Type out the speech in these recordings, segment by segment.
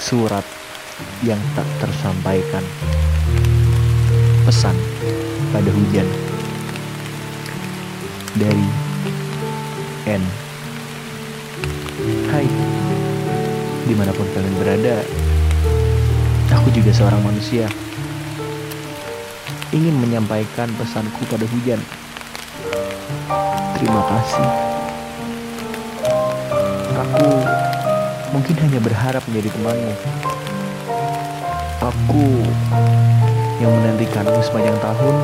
surat yang tak tersampaikan, pesan pada hujan dari N. Hai, di mana pun kalian berada, aku juga seorang manusia. Ingin menyampaikan pesanku pada hujan. Terima kasih. Mungkin hanya berharap menjadi temanmu. Aku yang menantikanmu sepanjang tahun.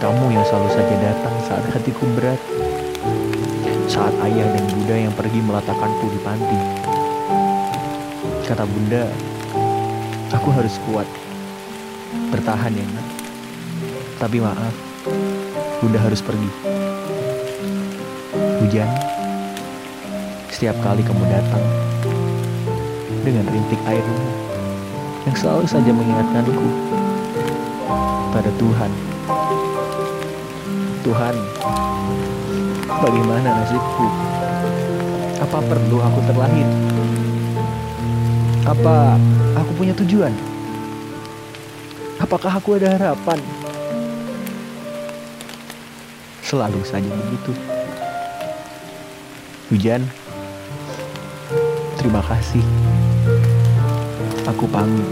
Kamu yang selalu saja datang saat hatiku berat. Saat ayah dan bunda yang pergi meletakkanku di panti. Kata bunda, aku harus kuat. Bertahan ya nak. Tapi maaf, bunda harus pergi. Hujan, setiap kali kamu datang dengan rintik airmu yang selalu saja mengingatkanku pada Tuhan. Tuhan, bagaimana nasibku? Apa perlu aku terlahir? Apa aku punya tujuan? Apakah aku ada harapan? Selalu saja begitu. Hujan, terima kasih. Aku pamit.